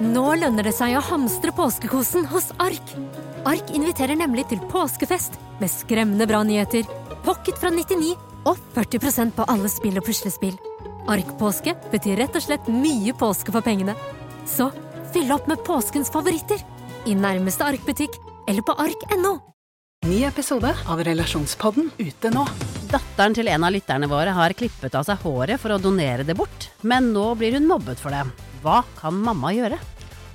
Nå lønner det seg å hamstre påskekosen hos Ark. Ark inviterer nemlig til påskefest med skremmende bra nyheter, pocket fra 99 og 40% på alle spill og puslespill. Ark-påske betyr rett og slett mye påske for pengene. Så fyll opp med påskens favoritter i nærmeste Ark-butikk eller på ark.no. Ny episode av Relasjonspodden ute nå. Datteren til en av lytterne våre har klippet av seg håret for å donere det bort, men nå blir hun mobbet for det. Hva kan mamma gjøre?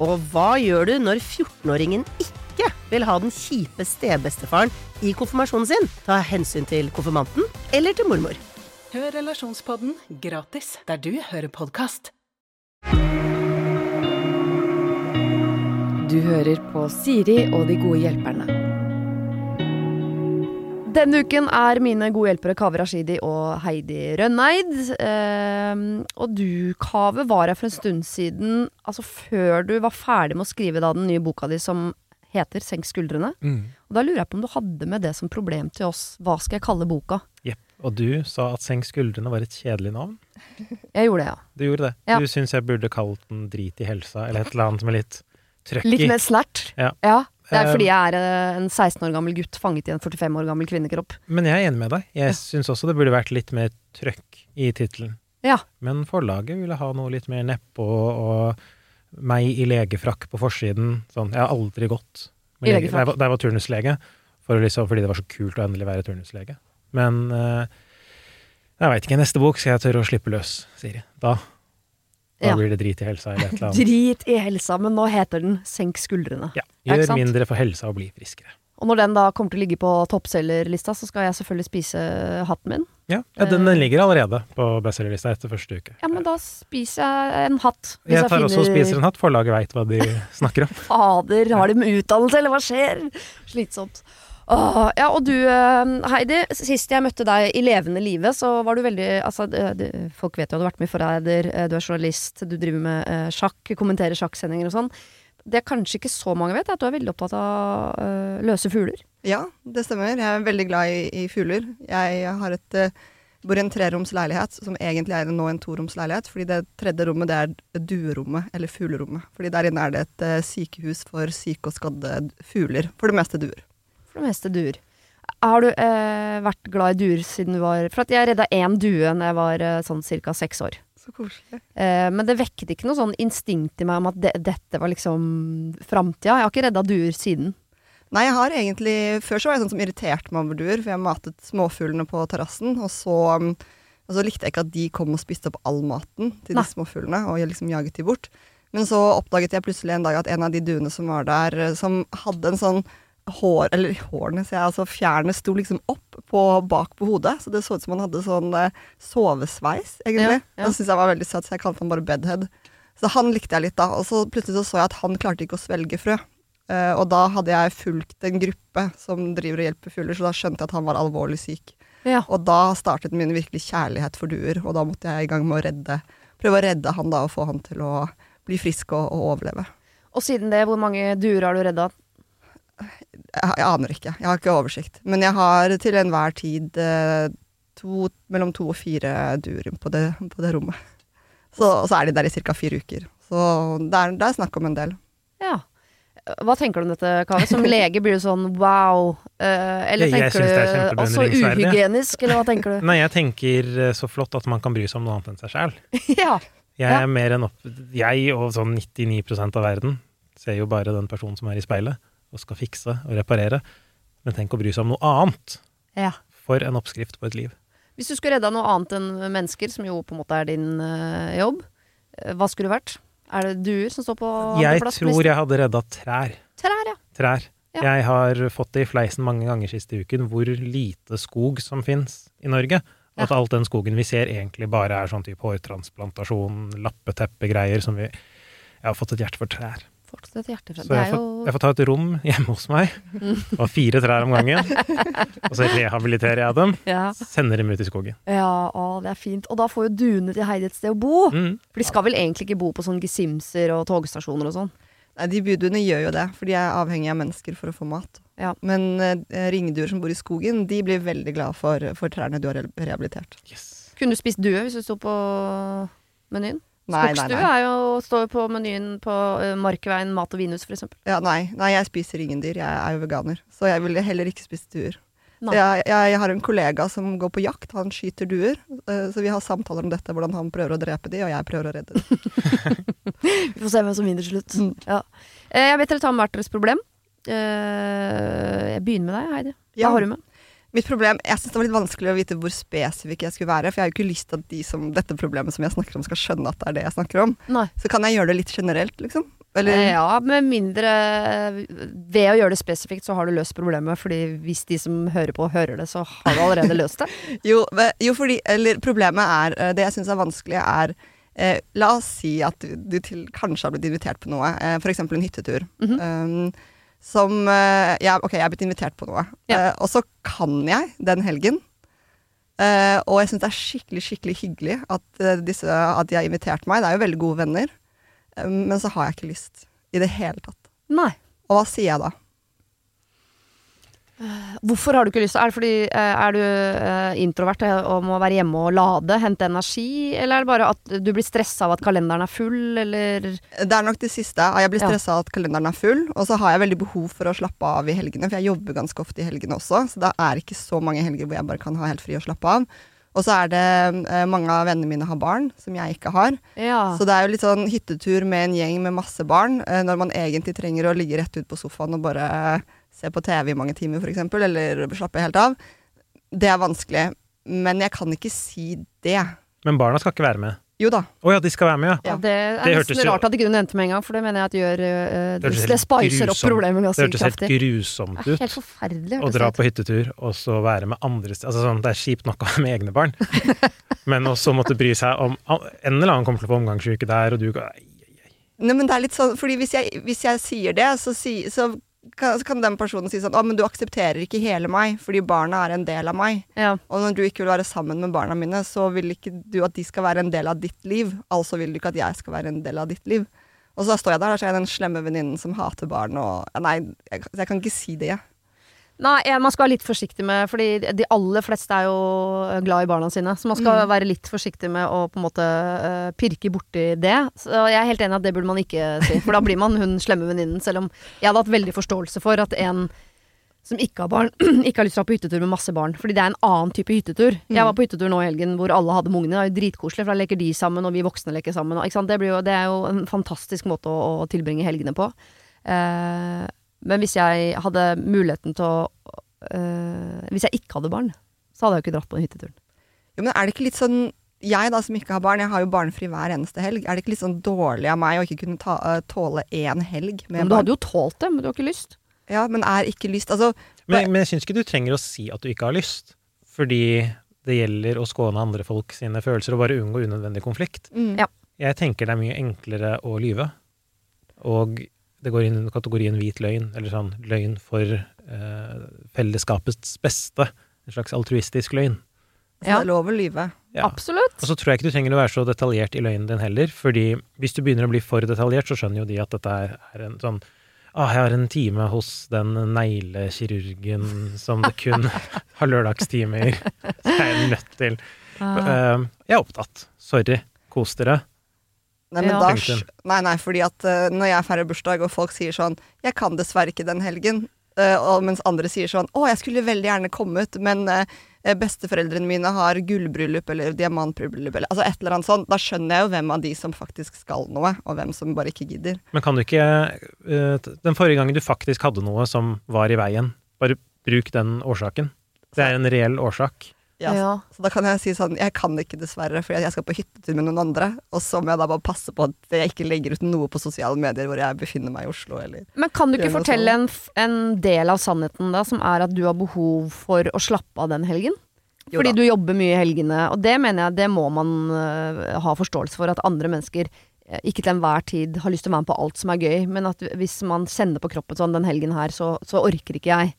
Og hva gjør du når 14-åringen ikke vil ha den kjipe stebestefaren i konfirmasjonen sin? Ta hensyn til konfirmanten eller til mormor. Hør Relasjonspodden gratis der du hører podkast. Du hører på Siri og de gode hjelperne. Denne uken er mine gode hjelpere Kaveh Rashidi og Heidi Rønneid. Eh, og du, Kaveh, var her for en stund siden, altså før du var ferdig med å skrive da den nye boka di som heter Senk skuldrene. Mm. Og da lurer jeg på om du hadde med det som problem til oss. Hva skal jeg kalle boka? Jepp. Og du sa at Senk skuldrene var et kjedelig navn. Jeg gjorde det, ja. Du gjorde det. Ja. Du syns jeg burde kalt den Drit i helsa, eller et eller annet med litt trøkk Litt i. mer snert. Ja. Det er Eh, fordi jeg er eh, en 16 år gammel gutt fanget i en 45 år gammel kvinnekropp. Men jeg er enig med deg. Jeg syns også det burde vært litt mer trøkk i tittelen. Ja. Men forlaget ville ha noe litt mer nedpå, og meg i legefrakk på forsiden. Sånn. Jeg har aldri gått I lege-? Da jeg var- var turnuslege, for liksom, fordi det var så kult å endelig være turnuslege. Men eh, jeg veit ikke. Neste bok skal jeg tørre å slippe løs, Siri. Da, da Ja. blir det drit i helsa eller et eller annet. Drit i helsa, men nå heter den Senk skuldrene. Ja. Ja, Gjør sant? mindre for helsa og bli friskere. Og når den da kommer til å ligge på toppselgerlista, så skal jeg selvfølgelig spise hatten min. Ja, ja den, den ligger allerede på bestselgerlista etter første uke. Ja, men da spiser jeg en hatt. Jeg tar også og spiser en hatt. Forlaget veit hva de snakker om. Fader, har de utdannelse, eller hva skjer? Slitsomt. Åh, ja, og du eh, Heidi, sist jeg møtte deg i levende live, så var du veldig Altså, det, folk vet jo at du har vært med i Forræder, eh, du er journalist, du driver med eh, sjakk, kommenterer sjakksendinger og sånn. Det er kanskje ikke så mange vet, er at du er veldig opptatt av uh, løse fugler. Ja, det stemmer. Jeg er veldig glad i, i fugler. Jeg har et uh, bor i en treroms leilighet, som egentlig er nå en toroms leilighet. Fordi det tredje rommet det er duerommet, eller fuglerommet. Fordi der inne er det et uh, sykehus for syke og skadde fugler. For det meste duer. For det meste duer. Har du eh, vært glad i duer siden du var For at jeg redda én due da jeg var eh, sånn ca. seks år. Så koselig. Eh, men det vekket ikke noe sånn instinkt i meg om at de, dette var liksom framtida. Jeg har ikke redda duer siden. Nei, jeg har egentlig Før så var jeg sånn som irriterte meg over duer, for jeg matet småfuglene på terrassen, og så um, og så likte jeg ikke at de kom og spiste opp all maten til Nei. de småfuglene, og jeg liksom jaget de bort. Men så oppdaget jeg plutselig en dag at en av de duene som var der, eh, som hadde en sånn hår, eller hårene, sier jeg, altså fjærene sto liksom opp på, bak på hodet, så det så ut som han hadde sånn eh, sovesveis, egentlig. Ja, ja. Det syntes jeg var veldig søtt, så jeg kalte han bare Bedhead. Så han likte jeg litt da, og så plutselig så, så jeg at han klarte ikke å svelge frø. Eh, og da hadde jeg fulgt en gruppe som driver og hjelper fugler, så da skjønte jeg at han var alvorlig syk. Ja. Og da startet min virkelig kjærlighet for duer, og da måtte jeg i gang med å redde, prøve å redde han da, og få han til å bli frisk og, og overleve. Og siden det, hvor mange duer har du redda? Jeg, aner ikke, jeg har ikke oversikt. Men jeg har til enhver tid eh, to, mellom to og fire duer på det, på det rommet. Så, og så er de der i ca. fire uker. Så det er, det er snakk om en del. Ja. Hva tenker du om dette, Kaveh? Som lege blir du sånn wow, eh, eller tenker er du også uhygienisk, eller hva tenker du? Nei, jeg tenker eh, så flott at man kan bry seg om noe annet enn seg sjæl. ja. Jeg Ja. er mer enn opp... Jeg og sånn 99% av verden ser jo bare den personen som er i speilet, og skal fikse og reparere. Men tenk å bry seg om noe annet. ja. For en oppskrift på et liv. Hvis du skulle redda noe annet enn mennesker, som jo på en måte er din eh, jobb, eh, hva skulle det vært? Er det duer som står på Jeg andreplass på tror jeg hadde redda trær. Trær, ja. Trær. Ja. Jeg har fått det i fleisen mange ganger siste uken hvor lite skog som fins i Norge. Og at alt den skogen vi ser, egentlig bare er sånn type hårtransplantasjon, lappeteppegreier som vi Jeg har fått et hjerte for trær. Fortsatt et Så jeg får, jo Mm. jeg får ta et rom hjemme hos meg, og fire trær om gangen. Og så rehabiliterer jeg dem, ja. sender dem ut i skogen. ja, å, det er fint. Og da får jo duene til Heidi et sted å bo. Mm. For de skal vel egentlig ikke bo på sånne gesimser og togstasjoner og sånn? Nei, de buduene gjør jo det, for de er avhengige av mennesker for å få mat. Ja. Men eh, ringduer som bor i skogen, de blir veldig glad for, for trærne du har rehabilitert. Yes. Kunne du spist due hvis du sto på menyen? Nei, nei, nei. er jo, står jo på menyen på uh, Markveien mat og vinhus, eksempel. Ja, nei. nei, jeg spiser ingen dyr. Jeg er jo veganer. Så jeg ville heller ikke spist duer. Jeg, jeg, jeg har en kollega som går på jakt. Han skyter duer. eh, Så vi har samtaler om dette, hvordan han prøver å drepe de, og jeg prøver å redde de. Vi får se hvem som vinner til slutt. Ja. Eh, Jeg vet dere tar med hvert deres problem. Eh, Jeg begynner med deg, Heidi. Hva Ja. har du med? Mitt problem, Jeg syns det var litt vanskelig å vite hvor spesifikk jeg skulle være. For jeg har jo ikke lyst til at de som dette problemet som jeg snakker om, skal skjønne at det er det jeg snakker om. Nei. Så kan jeg gjøre det litt generelt, liksom. Eller Eh, Ja, med mindre Ved å gjøre det spesifikt, så har du løst problemet. Fordi hvis de som hører på, hører det, så har du allerede løst det. Jo, jo fordi Eller problemet er eh, Det jeg syns er vanskelig, er eh, La oss si at du, du til, kanskje har blitt invitert på noe, eh, f.eks. en hyttetur. Mhm. um, som uh, ja, Ok, jeg er blitt invitert på noe, Ja. Uh, og så kan jeg den helgen. Uh, og jeg syns det er skikkelig skikkelig hyggelig at, disse, at de har invitert meg. Det er jo veldig gode venner. Men så har jeg ikke lyst i det hele tatt. Nei. Og hva sier jeg da? Hvorfor har du ikke lyst? Er det fordi eh, er du eh, introvert eh, og må være hjemme og lade, hente energi? Eller er det bare at du blir stressa av at kalenderen er full, eller Det er nok det siste. Jeg blir Ja. stressa av at kalenderen er full. Og så har jeg veldig behov for å slappe av i helgene, for jeg jobber ganske ofte i helgene også. Så det er ikke så mange helger hvor jeg bare kan ha helt fri og slappe av. Og så er det mange av vennene mine har barn, som jeg ikke har. Ja. Så det er jo litt sånn hyttetur med en gjeng med masse barn, når man egentlig trenger å ligge rett ut på sofaen og bare se på TV i mange timer, f.eks., eller slappe helt av. Det er vanskelig. Men jeg kan ikke si det. Men barna skal ikke være med. Jo da. Å ja, de skal være med, ja. Ja, det er Det hørtes nesten rart at ikke du nevnte med en gang, for det mener jeg at gjør uh, Det det, det spicer opp problemet Det ganske hørtes helt kraftig. grusomt Det er ut. helt forferdelig. Å dra det på hyttetur, og så være med andre Altså sånn, Det er kjipt nok å være med egne barn, men også måtte bry seg om En eller annen kommer til å få omgangssyke der, og du Nei, men det er litt sånn, fordi hvis jeg, hvis jeg sier det, så, si, så, kan, kan den personen si sånn Å, men du aksepterer ikke hele meg, fordi barna er en del av meg. Ja. Og når du ikke vil være sammen med barna mine, så vil ikke du at de skal være en del av ditt liv. Altså vil du ikke at jeg skal være en del av ditt liv. Og så står jeg der, og så er jeg den slemme venninnen som hater barn og Nei, jeg, jeg kan ikke si det. Nei, ja, man skal være litt forsiktig med Fordi de aller fleste er jo glad i barna sine. Så man skal Mm. være litt forsiktig med å på en måte uh, pirke borti det. Så jeg er helt enig at det burde man ikke si. For da blir man hun slemme venninnen. Selv om jeg hadde hatt veldig forståelse for at en som ikke har barn, ikke har lyst til å dra på hyttetur med masse barn. Fordi det er en annen type hyttetur. Jeg Mm. var på hyttetur nå i helgen hvor alle hadde med ungene. Det er jo dritkoselig, for da leker de sammen, og vi voksne leker sammen. Det, blir jo, det er jo en fantastisk måte å, å tilbringe helgene på. Eh, men hvis jeg hadde muligheten til å øh, Hvis jeg ikke hadde barn, så hadde jeg jo ikke dratt på den hytteturen. Jo, men er det ikke litt sånn Jeg da, som ikke har barn, jeg har jo barnefri hver eneste helg. Er det ikke litt sånn dårlig av meg å ikke kunne ta, eh, tåle én helg med Men du barn? hadde jo tålt det, men du har ikke lyst. Ja, men er ikke lyst Altså, Men, men jeg syns ikke du trenger å si at du ikke har lyst, fordi det gjelder å skåne andre folk sine følelser og bare unngå unødvendig konflikt. mm. Ja. Jeg tenker det er mye enklere å lyve, og det går inn under kategorien hvit løgn, eller sånn løgn for eh, fellesskapets beste. En slags altruistisk løgn. Så Ja. det er lov å lyve. Ja. Absolutt. Og så tror jeg ikke du trenger å være så detaljert i løgnen din heller, fordi hvis du begynner å bli for detaljert, så skjønner jo de at dette er, er en sånn Ah, jeg har en time hos den neglekirurgen som det kun har lørdagstimer. Så jeg er nødt til Ah. Eh, Jeg er opptatt. Sorry. Kos dere. Nei, men Ja. da, nei, nei, fordi at uh, når jeg feirer bursdag, og folk sier sånn 'Jeg kan dessverre ikke den helgen', uh, og mens andre sier sånn 'Å, jeg skulle veldig gjerne kommet, men uh, besteforeldrene mine har gullbryllup eller diamantbryllup', eller altså et eller annet sånt. Da skjønner jeg jo hvem av de som faktisk skal noe, og hvem som bare ikke gidder. Men kan du ikke Den forrige gangen du faktisk hadde noe som var i veien, bare bruk den årsaken. Det er en reell årsak. Ja, Ja. Så da kan jeg si sånn 'Jeg kan ikke, dessverre, fordi jeg skal på hyttetur med noen andre', og så må jeg da bare passe på at jeg ikke legger ut noe på sosiale medier hvor jeg befinner meg i Oslo, eller Men kan du ikke fortelle en, en del av sannheten da, som er at du har behov for å slappe av den helgen? Jo Fordi da. du jobber mye i helgene, og det mener jeg det må man uh, ha forståelse for. At andre mennesker eh, ikke til enhver tid har lyst til å være med på alt som er gøy, men at hvis man kjenner på kroppen sånn den helgen her, så, så orker ikke jeg.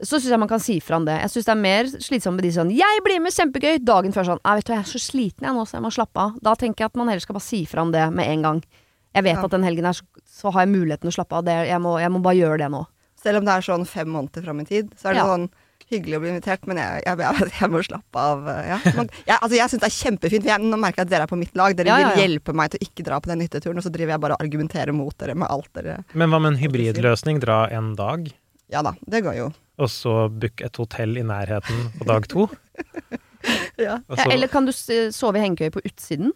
Så syns jeg man kan si fra om det. Jeg syns det er mer slitsomt med de sånn 'Jeg blir med, kjempegøy!' Dagen før sånn 'Nei, vet du, jeg er så sliten jeg nå, så jeg må slappe av'. Da tenker jeg at man heller skal bare si fra om det med en gang. Jeg vet Ja. at den helgen her så, så har jeg muligheten å slappe av. Det, jeg, må, jeg må bare gjøre det nå. Selv om det er sånn fem måneder fram i tid, så er det Ja. sånn hyggelig å bli invitert, men jeg, jeg, jeg, jeg må slappe av. eh, Ja. Man, jeg, altså, jeg syns det er kjempefint. for Jeg, nå merker jeg at dere er på mitt lag. Dere Ja, ja, vil hjelpe meg til å ikke dra på den hytteturen, og så driver jeg bare og argumenterer mot dere med alt dere Men hva med en hybridløsning? Dra en dag, Ja da, det går jo. og så book et hotell i nærheten på dag to? Ja. Så... Ja, eller kan du sove i hengekøye på utsiden?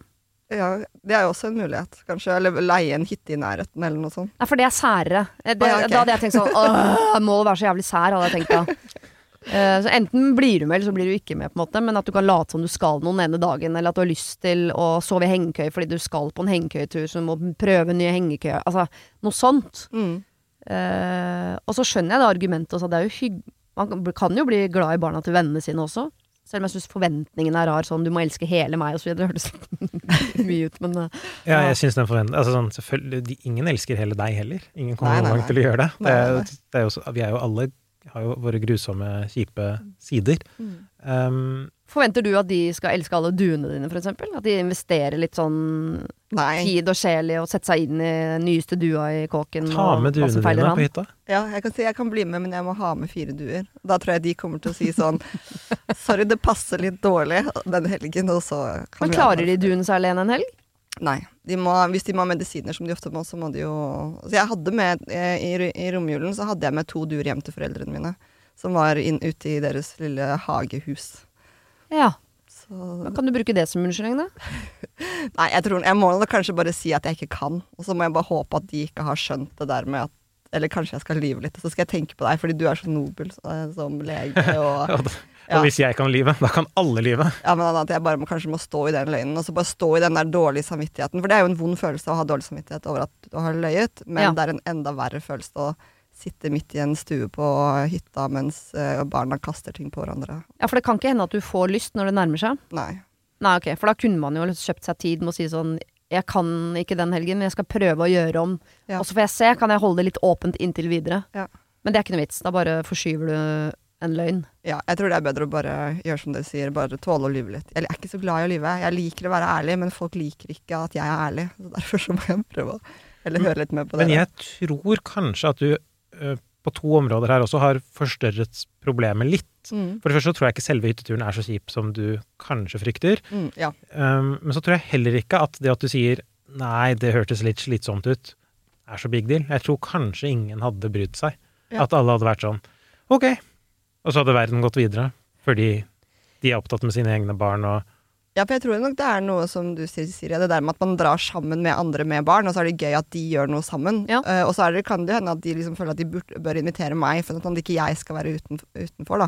ja, det er jo også en mulighet, kanskje. Eller leie en hytte i nærheten, eller noe sånt. Nei, for det er særere. Eh, Det, Å, ja, okay. Da hadde jeg tenkt sånn Åh, må være så jævlig sær, hadde jeg tenkt da. Uh, så enten blir du med, eller så blir du ikke med, på en måte. Men at du kan late som du skal noen ene dagen, eller at du har lyst til å sove i hengekøye fordi du skal på en hengekøyetur, så du må prøve nye hengekøyer. Altså noe sånt. Mm. Eh, og så skjønner jeg det argumentet også. Det er jo hygg... Man kan- jo bli glad i barna til vennene sine også. Selv om jeg syns forventningen er rar. Sånn du må elske hele meg og så videre. Det hørtes mye ut, men uh, Ja, jeg synes den forventningen Altså sånn, selvfølgelig, de, ingen elsker hele deg heller. Ingen kommer noen gang til å gjøre det. Det, er, nei. det er jo, vi er jo alle har jo våre grusomme, kjipe sider. Mm. Um, Forventer du at de skal elske alle duene dine, for eksempel? At de investerer litt sånn Nei. tid og sjel i å sette seg inn i nyeste dua i kåken? ta med duene dine han? på hytta. Ja, jeg kan si jeg kan bli med, men jeg må ha med fire duer. Da tror jeg de kommer til å si sånn Sorry, det passer litt dårlig den helgen, og så kan Men vi klarer de duene seg alene en helg? Nei. De må, hvis de må ha medisiner, som de ofte må, så må de jo Så jeg hadde med eh, i, I romjulen så hadde jeg med to duer hjem til foreldrene mine. Som var inn, ute i deres lille hagehus. Ja. Så Da kan du bruke det som unnskyldning, da. Nei, jeg tror Jeg må kanskje bare si at jeg ikke kan. Og så må jeg bare håpe at de ikke har skjønt det der med at Eller kanskje jeg skal lyve litt, og så skal jeg tenke på deg, fordi du er så nobel så- som lege. Og, Og, Ja. og hvis jeg kan lyve, da kan alle lyve. ja, men at jeg bare må, kanskje må stå i den løgnen, og så bare stå i den der dårlige samvittigheten. For det er jo en vond følelse å ha dårlig samvittighet over at du har løyet, men Ja. det er en enda verre følelse å sitte midt i en stue på hytta mens eh, barna kaster ting på hverandre. Ja, For det kan ikke hende at du får lyst når det nærmer seg. Nei. Nei, ok, For da kunne man jo kjøpt seg tid med å si sånn Jeg kan ikke den helgen, men jeg skal prøve å gjøre om. Ja. Og så får jeg se. Kan jeg holde det litt åpent inntil videre? Ja. Men det er ikke noe vits. Da bare forskyver du en løgn. Ja, jeg tror det er bedre å bare gjøre som dere sier, bare tåle å lyve litt. Jeg er ikke så glad i å lyve. Jeg liker å være ærlig, men folk liker ikke at jeg er ærlig. Så derfor så må jeg prøve å Eller høre litt med på det. Men jeg tror kanskje at du på to områder her også har forstørret problemet litt. Mm, For det første så tror jeg ikke selve hytteturen er så kjip som du kanskje frykter. mm, ja. Um, men så tror jeg heller ikke at det at du sier nei, det hørtes litt slitsomt ut, er så big deal. Jeg tror kanskje ingen hadde brydd seg. Ja. At alle hadde vært sånn ok, og så hadde verden gått videre. Fordi de er opptatt med sine egne barn og Ja, for jeg tror nok det er noe som du sier, Siri, det der med at man drar sammen med andre med barn, og så er det gøy at de gjør noe sammen. Ja. Uh, og så er det, kan det hende at de liksom føler at de bør, bør invitere meg, for at ikke jeg skal være utenfor, utenfor, da.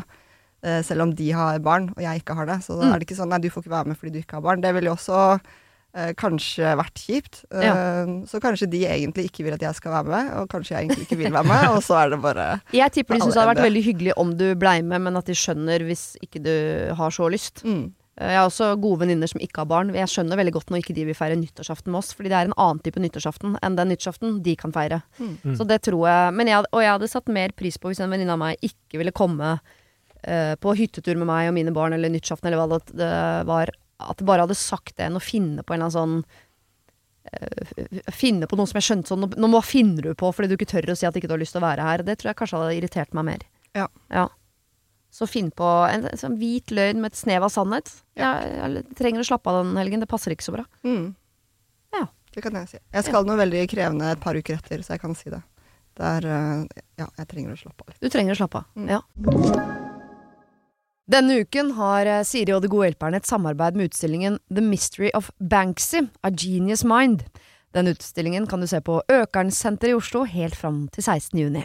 Uh, selv om de har barn, og jeg ikke har det. Så da Mm. er det ikke sånn nei, du får ikke være med fordi du ikke har barn. Det ville jo også uh, kanskje vært kjipt. Ja. Så kanskje de egentlig ikke vil at jeg skal være med, og kanskje jeg egentlig ikke vil være med, og så er det bare Jeg tipper de syns det hadde vært veldig hyggelig om du blei med, men at de skjønner hvis ikke du har så lyst. mm. Eh, Jeg har også gode venninner som ikke har barn. Jeg skjønner veldig godt når ikke de vil feire nyttårsaften med oss, fordi det er en annen type nyttårsaften enn den nyttårsaften de kan feire. Mm. Mm. Så det tror jeg men jeg, Og jeg hadde satt mer pris på hvis en venninne av meg ikke ville komme uh, på hyttetur med meg og mine barn eller nyttårsaften eller hva det, det var. At det bare hadde sagt det enn å finne på en eller annen sånn uh, Finne på noe som jeg skjønte sånn Nå nå finner du på fordi du ikke tør å si at ikke du har lyst til å være her. Det tror jeg kanskje hadde irritert meg mer. Ja. Så finn på en, en sånn hvit løgn med et snev av sannhet. Jeg, jeg trenger å slappe av den helgen. Det passer ikke så bra. Mm. Ja. Det kan jeg si. Jeg skal noe veldig krevende et par uker etter, så jeg kan si det. Det er eh, Ja, jeg trenger å slappe av litt. Du trenger å slappe av. Mm. Ja. Denne uken har eh, Siri og De gode hjelperne et samarbeid med utstillingen The Mystery of Banksy, A Genius Mind. Den utstillingen kan du se på Økernsenteret i Oslo helt fram til 16. juni.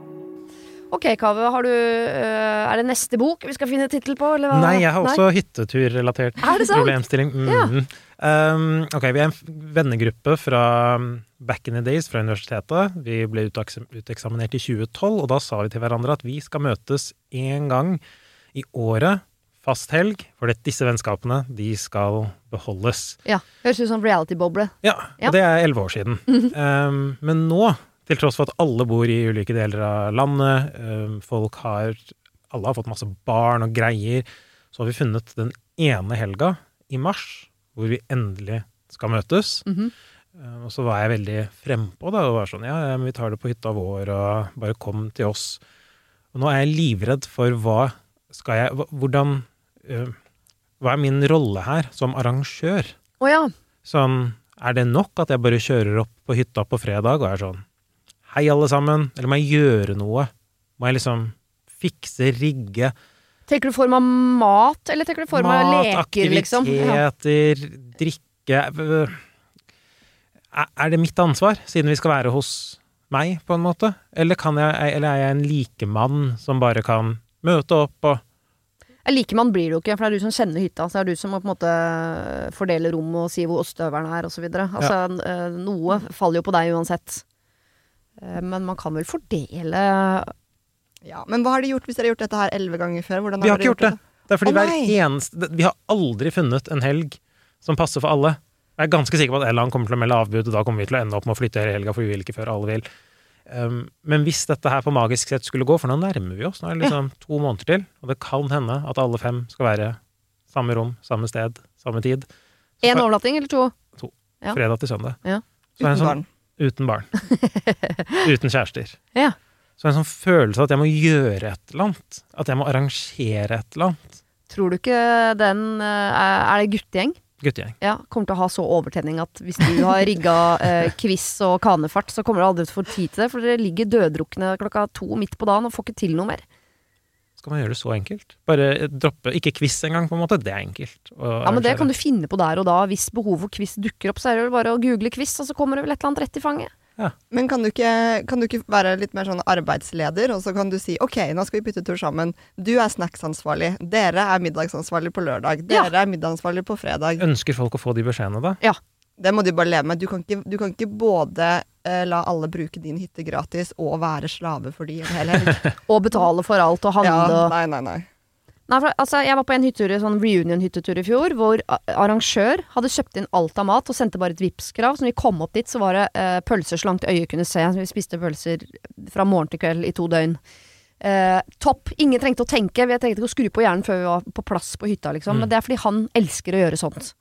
Ok, Kaveh, har du øh, Er det neste bok vi skal finne tittel på, eller hva? Nei, jeg har også hytteturrelatert Er problemstilling. Mhm. Um, ok, vi er en vennegruppe fra um, back in the days fra universitetet. Vi ble uteksaminert i 2012, og da sa vi til hverandre at vi skal møtes én gang i året, fast helg, for disse vennskapene, de skal beholdes. Ja, Høres ut som reality-boble. Ja, Ja. og det er elleve år siden. um, men nå, til tross for at alle bor i ulike deler av landet, um, folk har Alle har fått masse barn og greier, så har vi funnet den ene helga i mars hvor vi endelig skal møtes. Mm -hmm. og så var jeg veldig frempå da, og var sånn ja, vi tar det på hytta vår, og bare kom til oss. Og nå er jeg livredd for hva skal jeg Hvordan uh, Hva er min rolle her som arrangør? Å ja. Sånn, er det nok at jeg bare kjører opp på hytta på fredag og er sånn Hei, alle sammen. Eller må jeg gjøre noe? Må jeg liksom fikse, rigge? Tenker du form av mat, eller tenker du form av leker, liksom? Ja. aktiviteter, drikke øh, Er det mitt ansvar, siden vi skal være hos meg, på en måte? Eller, kan jeg, eller er jeg en likemann som bare kan møte opp og Ja, Likemann blir du ikke, for det er du som kjenner hytta. Så det er du som må på en måte fordele rommet og si hvor ostehøvelen er, osv. Altså, ja. noe faller jo på deg uansett. Eh, Men man kan vel fordele Ja, Men hva har de gjort hvis dere har gjort dette her elleve ganger før? Hvordan Vi har har ikke gjort det. Det er fordi oh, hver eneste Vi har aldri funnet en helg som passer for alle. Jeg er ganske sikker på at Elland kommer til å melde avbud, og da kommer vi til å ende opp med å flytte hele helga, for vi vil ikke før alle vil. Um, men hvis dette her på magisk sett skulle gå, for nå nærmer vi oss, nå er det liksom to måneder til, og det kan hende at alle fem skal være samme rom, samme sted, samme tid. én overnatting eller to. Ja. Fredag til søndag. Ja. Så det Uten en sånn, barn. Uten barn. uten kjærester. Ja. Så en sånn følelse av at jeg må gjøre et eller annet. At jeg må arrangere et eller annet. Tror du ikke den eh, Er er det guttegjeng? Guttegjeng. Ja, kommer til å ha så overtenning at hvis du har rigga eh, quiz og kanefart, så kommer du aldri til å få tid til det, for dere ligger døddrukne klokka to midt på dagen og får ikke til noe mer. Skal man gjøre det så enkelt? Bare droppe Ikke quiz engang, på en måte. Det er enkelt. Ja, men det kan du finne på der og da. Hvis behovet for quiz dukker opp, så er det vel bare å google quiz, og så kommer det vel et eller annet rett i fanget. Ja. Men kan du, ikke, kan du ikke være litt mer sånn arbeidsleder, og så kan du si OK, nå skal vi bytte tur sammen. Du er snacksansvarlig. Dere er middagsansvarlig på lørdag. Ja. Dere er middagsansvarlig på fredag. Ønsker folk å få de beskjedene, da? Det må du bare leve med. Du kan ikke, du kan ikke både uh, la alle bruke din hytte gratis og være slave for de en hel helg. Og betale for alt og handle ja, nei, nei, nei. Nei, for, altså, jeg var på en hyttetur, sånn reunion-hyttetur i fjor, hvor arrangør hadde kjøpt inn alt av mat og sendte bare et Vipps-krav. Så når vi kom opp dit, så var det uh, pølser så langt øyet kunne se. Vi spiste pølser fra morgen til kveld i to døgn. Uh, topp. Ingen trengte å tenke. Vi trengte ikke å skru på hjernen før vi var på plass på hytta, liksom. Mm. Men det er fordi han elsker å gjøre sånt.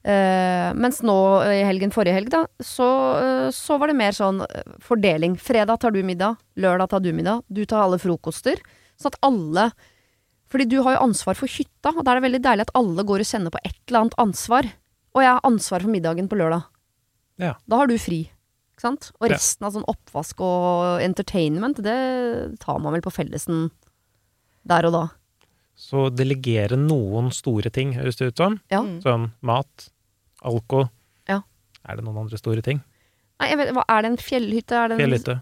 Eh, mens nå i helgen forrige helg, da, så, uh, så var det mer sånn uh, fordeling. Fredag tar du middag, lørdag tar du middag, du tar alle frokoster. Sånn at alle fordi du har jo ansvar for hytta, og da er det veldig deilig at alle går og kjenner på et eller annet ansvar. Og jeg har ansvar for middagen på lørdag. Ja. Da har du fri. Ikke sant? Og Ja. resten av sånn oppvask og entertainment, det tar man vel på fellesen der og da. Så delegere noen store ting, høres det ut som. Ja. Mm. Sånn mat, alko. Ja. Er det noen andre store ting? Nei, jeg vet, hva, er det en fjellhytte? Er det, en, Fjellhytte.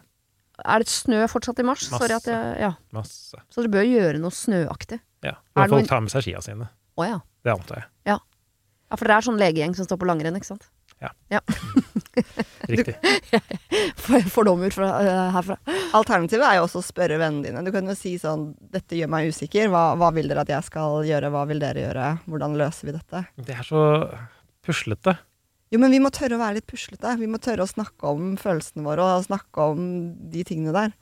er det snø fortsatt i mars? Masse. Sorry at jeg, ja. Masse. Så dere bør gjøre noe snøaktig. Ja. Er Og folk noen- tar med seg skia sine. Å ja. Det antar jeg. Ja, for dere er sånn legegjeng som står på langrenn, ikke sant? Riktig. Fordommer fra, øh, herfra. Alternativet er jo også å spørre vennene dine. Du kan jo si sånn Dette gjør meg usikker. Hva, hva vil dere at jeg skal gjøre? Hva vil dere gjøre? Hvordan løser vi dette? Det er så puslete. Jo, men vi må tørre å være litt puslete. Vi må tørre å snakke om følelsene våre og snakke om de tingene der.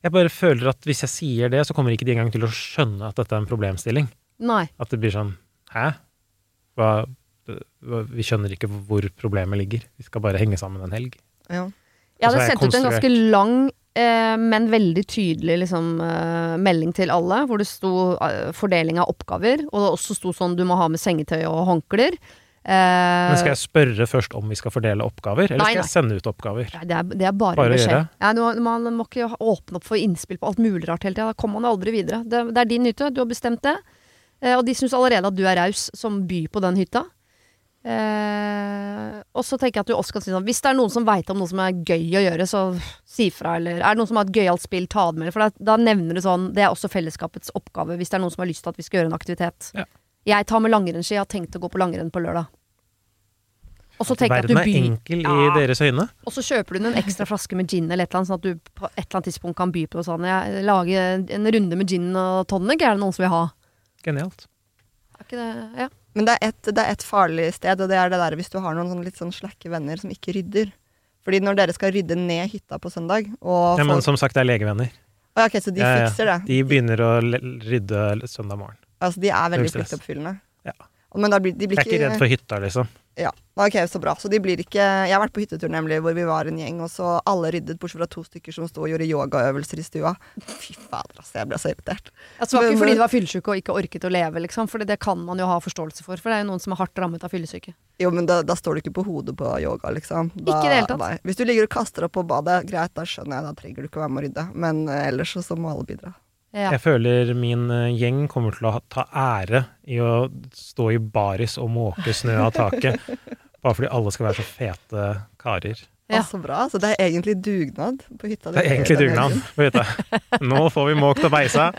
Jeg bare føler at hvis jeg sier det, så kommer ikke de engang til å skjønne at dette er en problemstilling. Nei. At det blir sånn Hæ? Hva, vi skjønner ikke hvor problemet ligger. Vi skal bare henge sammen en helg. Ja. Jeg hadde jeg sendt ut en ganske lang, eh, men veldig tydelig liksom, eh, melding til alle, hvor det sto eh, fordeling av oppgaver, og det også sto sånn du må ha med sengetøy og håndklær. Men skal jeg spørre først om vi skal fordele oppgaver, eller Nei, skal jeg sende ut oppgaver? Nei, det, er, det er bare, Bare beskjed. Ja, man må ikke åpne opp for innspill på alt mulig rart hele tida. Da kommer man aldri videre. Det, det er din hytte, du har bestemt det. Og de syns allerede at du er raus som byr på den hytta. Eh, og så tenker jeg at du også kan si sånn Hvis det er noen som veit om noe som er gøy å gjøre, så si fra. Eller er det noen som har et gøyalt spill, ta det med. For da, da nevner du sånn Det er også fellesskapets oppgave hvis det er noen som har lyst til at vi skal gjøre en aktivitet. Ja. Jeg tar med langrennsski, jeg har tenkt å gå på langrenn på lørdag. Og så tenker Verden er enkel i deres øyne. og så kjøper du en ekstra flaske med gin eller et eller annet, sånn at du på et eller annet tidspunkt kan by på sånn Jeg lager en runde med gin og tonic, er det noen som vil ha? Genialt. Er ikke det Ja. Men det er, et, det er et farlig sted, og det er det der hvis du har noen sånn litt sånn slakke venner som ikke rydder. Fordi når dere skal rydde ned hytta på søndag, og Ja, men som sagt, det er legevenner. Å, ok, Så de Ja, ja. fikser det? De begynner å rydde søndag morgen. Altså, de er veldig pliktoppfyllende? Ja. Men da blir, de blir Jeg er ikke redd for hytta, liksom. Ja, ok, så bra. Så de blir ikke Jeg har vært på hyttetur nemlig, hvor vi var en gjeng, og så alle ryddet, bortsett fra to stykker som sto og gjorde yogaøvelser i stua. Fy fader, altså, jeg ble så irritert. Altså, det var ikke fordi de var fyllesyke og ikke orket å leve, liksom, for det kan man jo ha forståelse for. For det er jo noen som er hardt rammet av fyllesyke. Jo, men da, da står du ikke på hodet på yoga, liksom. Da, Ikke i det hele tatt. Nei. Hvis du ligger og kaster opp på badet, greit, da skjønner jeg, da trenger du ikke å være med å rydde. Men eh, ellers så, så må alle bidra. Ja. Jeg føler min eh, gjeng kommer til å ta ære i å stå i baris og måke snø av taket. Bare fordi alle skal være så fete karer. Ja. Så bra. Så det er egentlig dugnad på hytta. Det er egentlig dugnad. på hytta. Nå får vi måkt og beisa.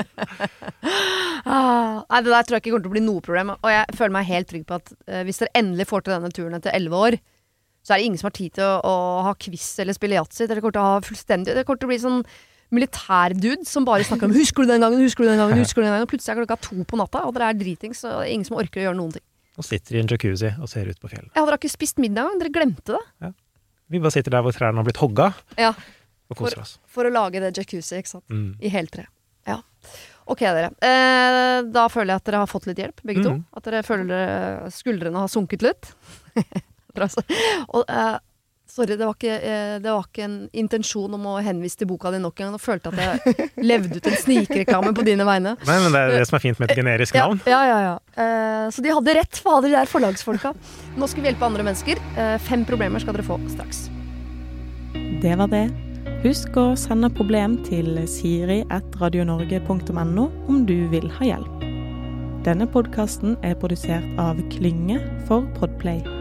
Ah, nei, det der tror jeg ikke kommer til å bli noe problem. Og jeg føler meg helt trygg på at eh, hvis dere endelig får til denne turen etter elleve år, så er det ingen som har tid til å, å ha quiz eller spille yatzy. Dere kommer til å ha fullstendig Det kommer til å bli sånn militærdude som bare snakker om 'husker du den gangen', 'husker du den gangen', husker du den gangen. Og plutselig er klokka to på natta, og dere er dritings, og ingen som orker å gjøre noen ting. Og sitter i en jacuzzi og ser ut på fjellet. Ja, dere har ikke spist middag engang, dere glemte det. Vi bare sitter der hvor trærne har blitt hogga, Ja, og koser oss. For å lage det jacuzzi, ikke sant. Mm. I heltre. Ja. Ok, dere. Eh, da føler jeg at dere har fått litt hjelp, begge to. Mhm. At dere føler skuldrene har sunket litt. Og eh, sorry, det var, ikke, eh, det var ikke en intensjon om å henvise til boka di nok en gang. Nå følte at jeg levde ut en snikreklame på dine vegne. Nei, men det er det som er fint med et generisk navn. ja, ja. ja. Eh, så de hadde rett, fader, de der forlagsfolka. Nå skal vi hjelpe andre mennesker. Eh, fem problemer skal dere få straks. Det var det. Husk å sende problem til siri.radionorge.no om du vil ha hjelp. Denne podkasten er produsert av Klynge for Podplay.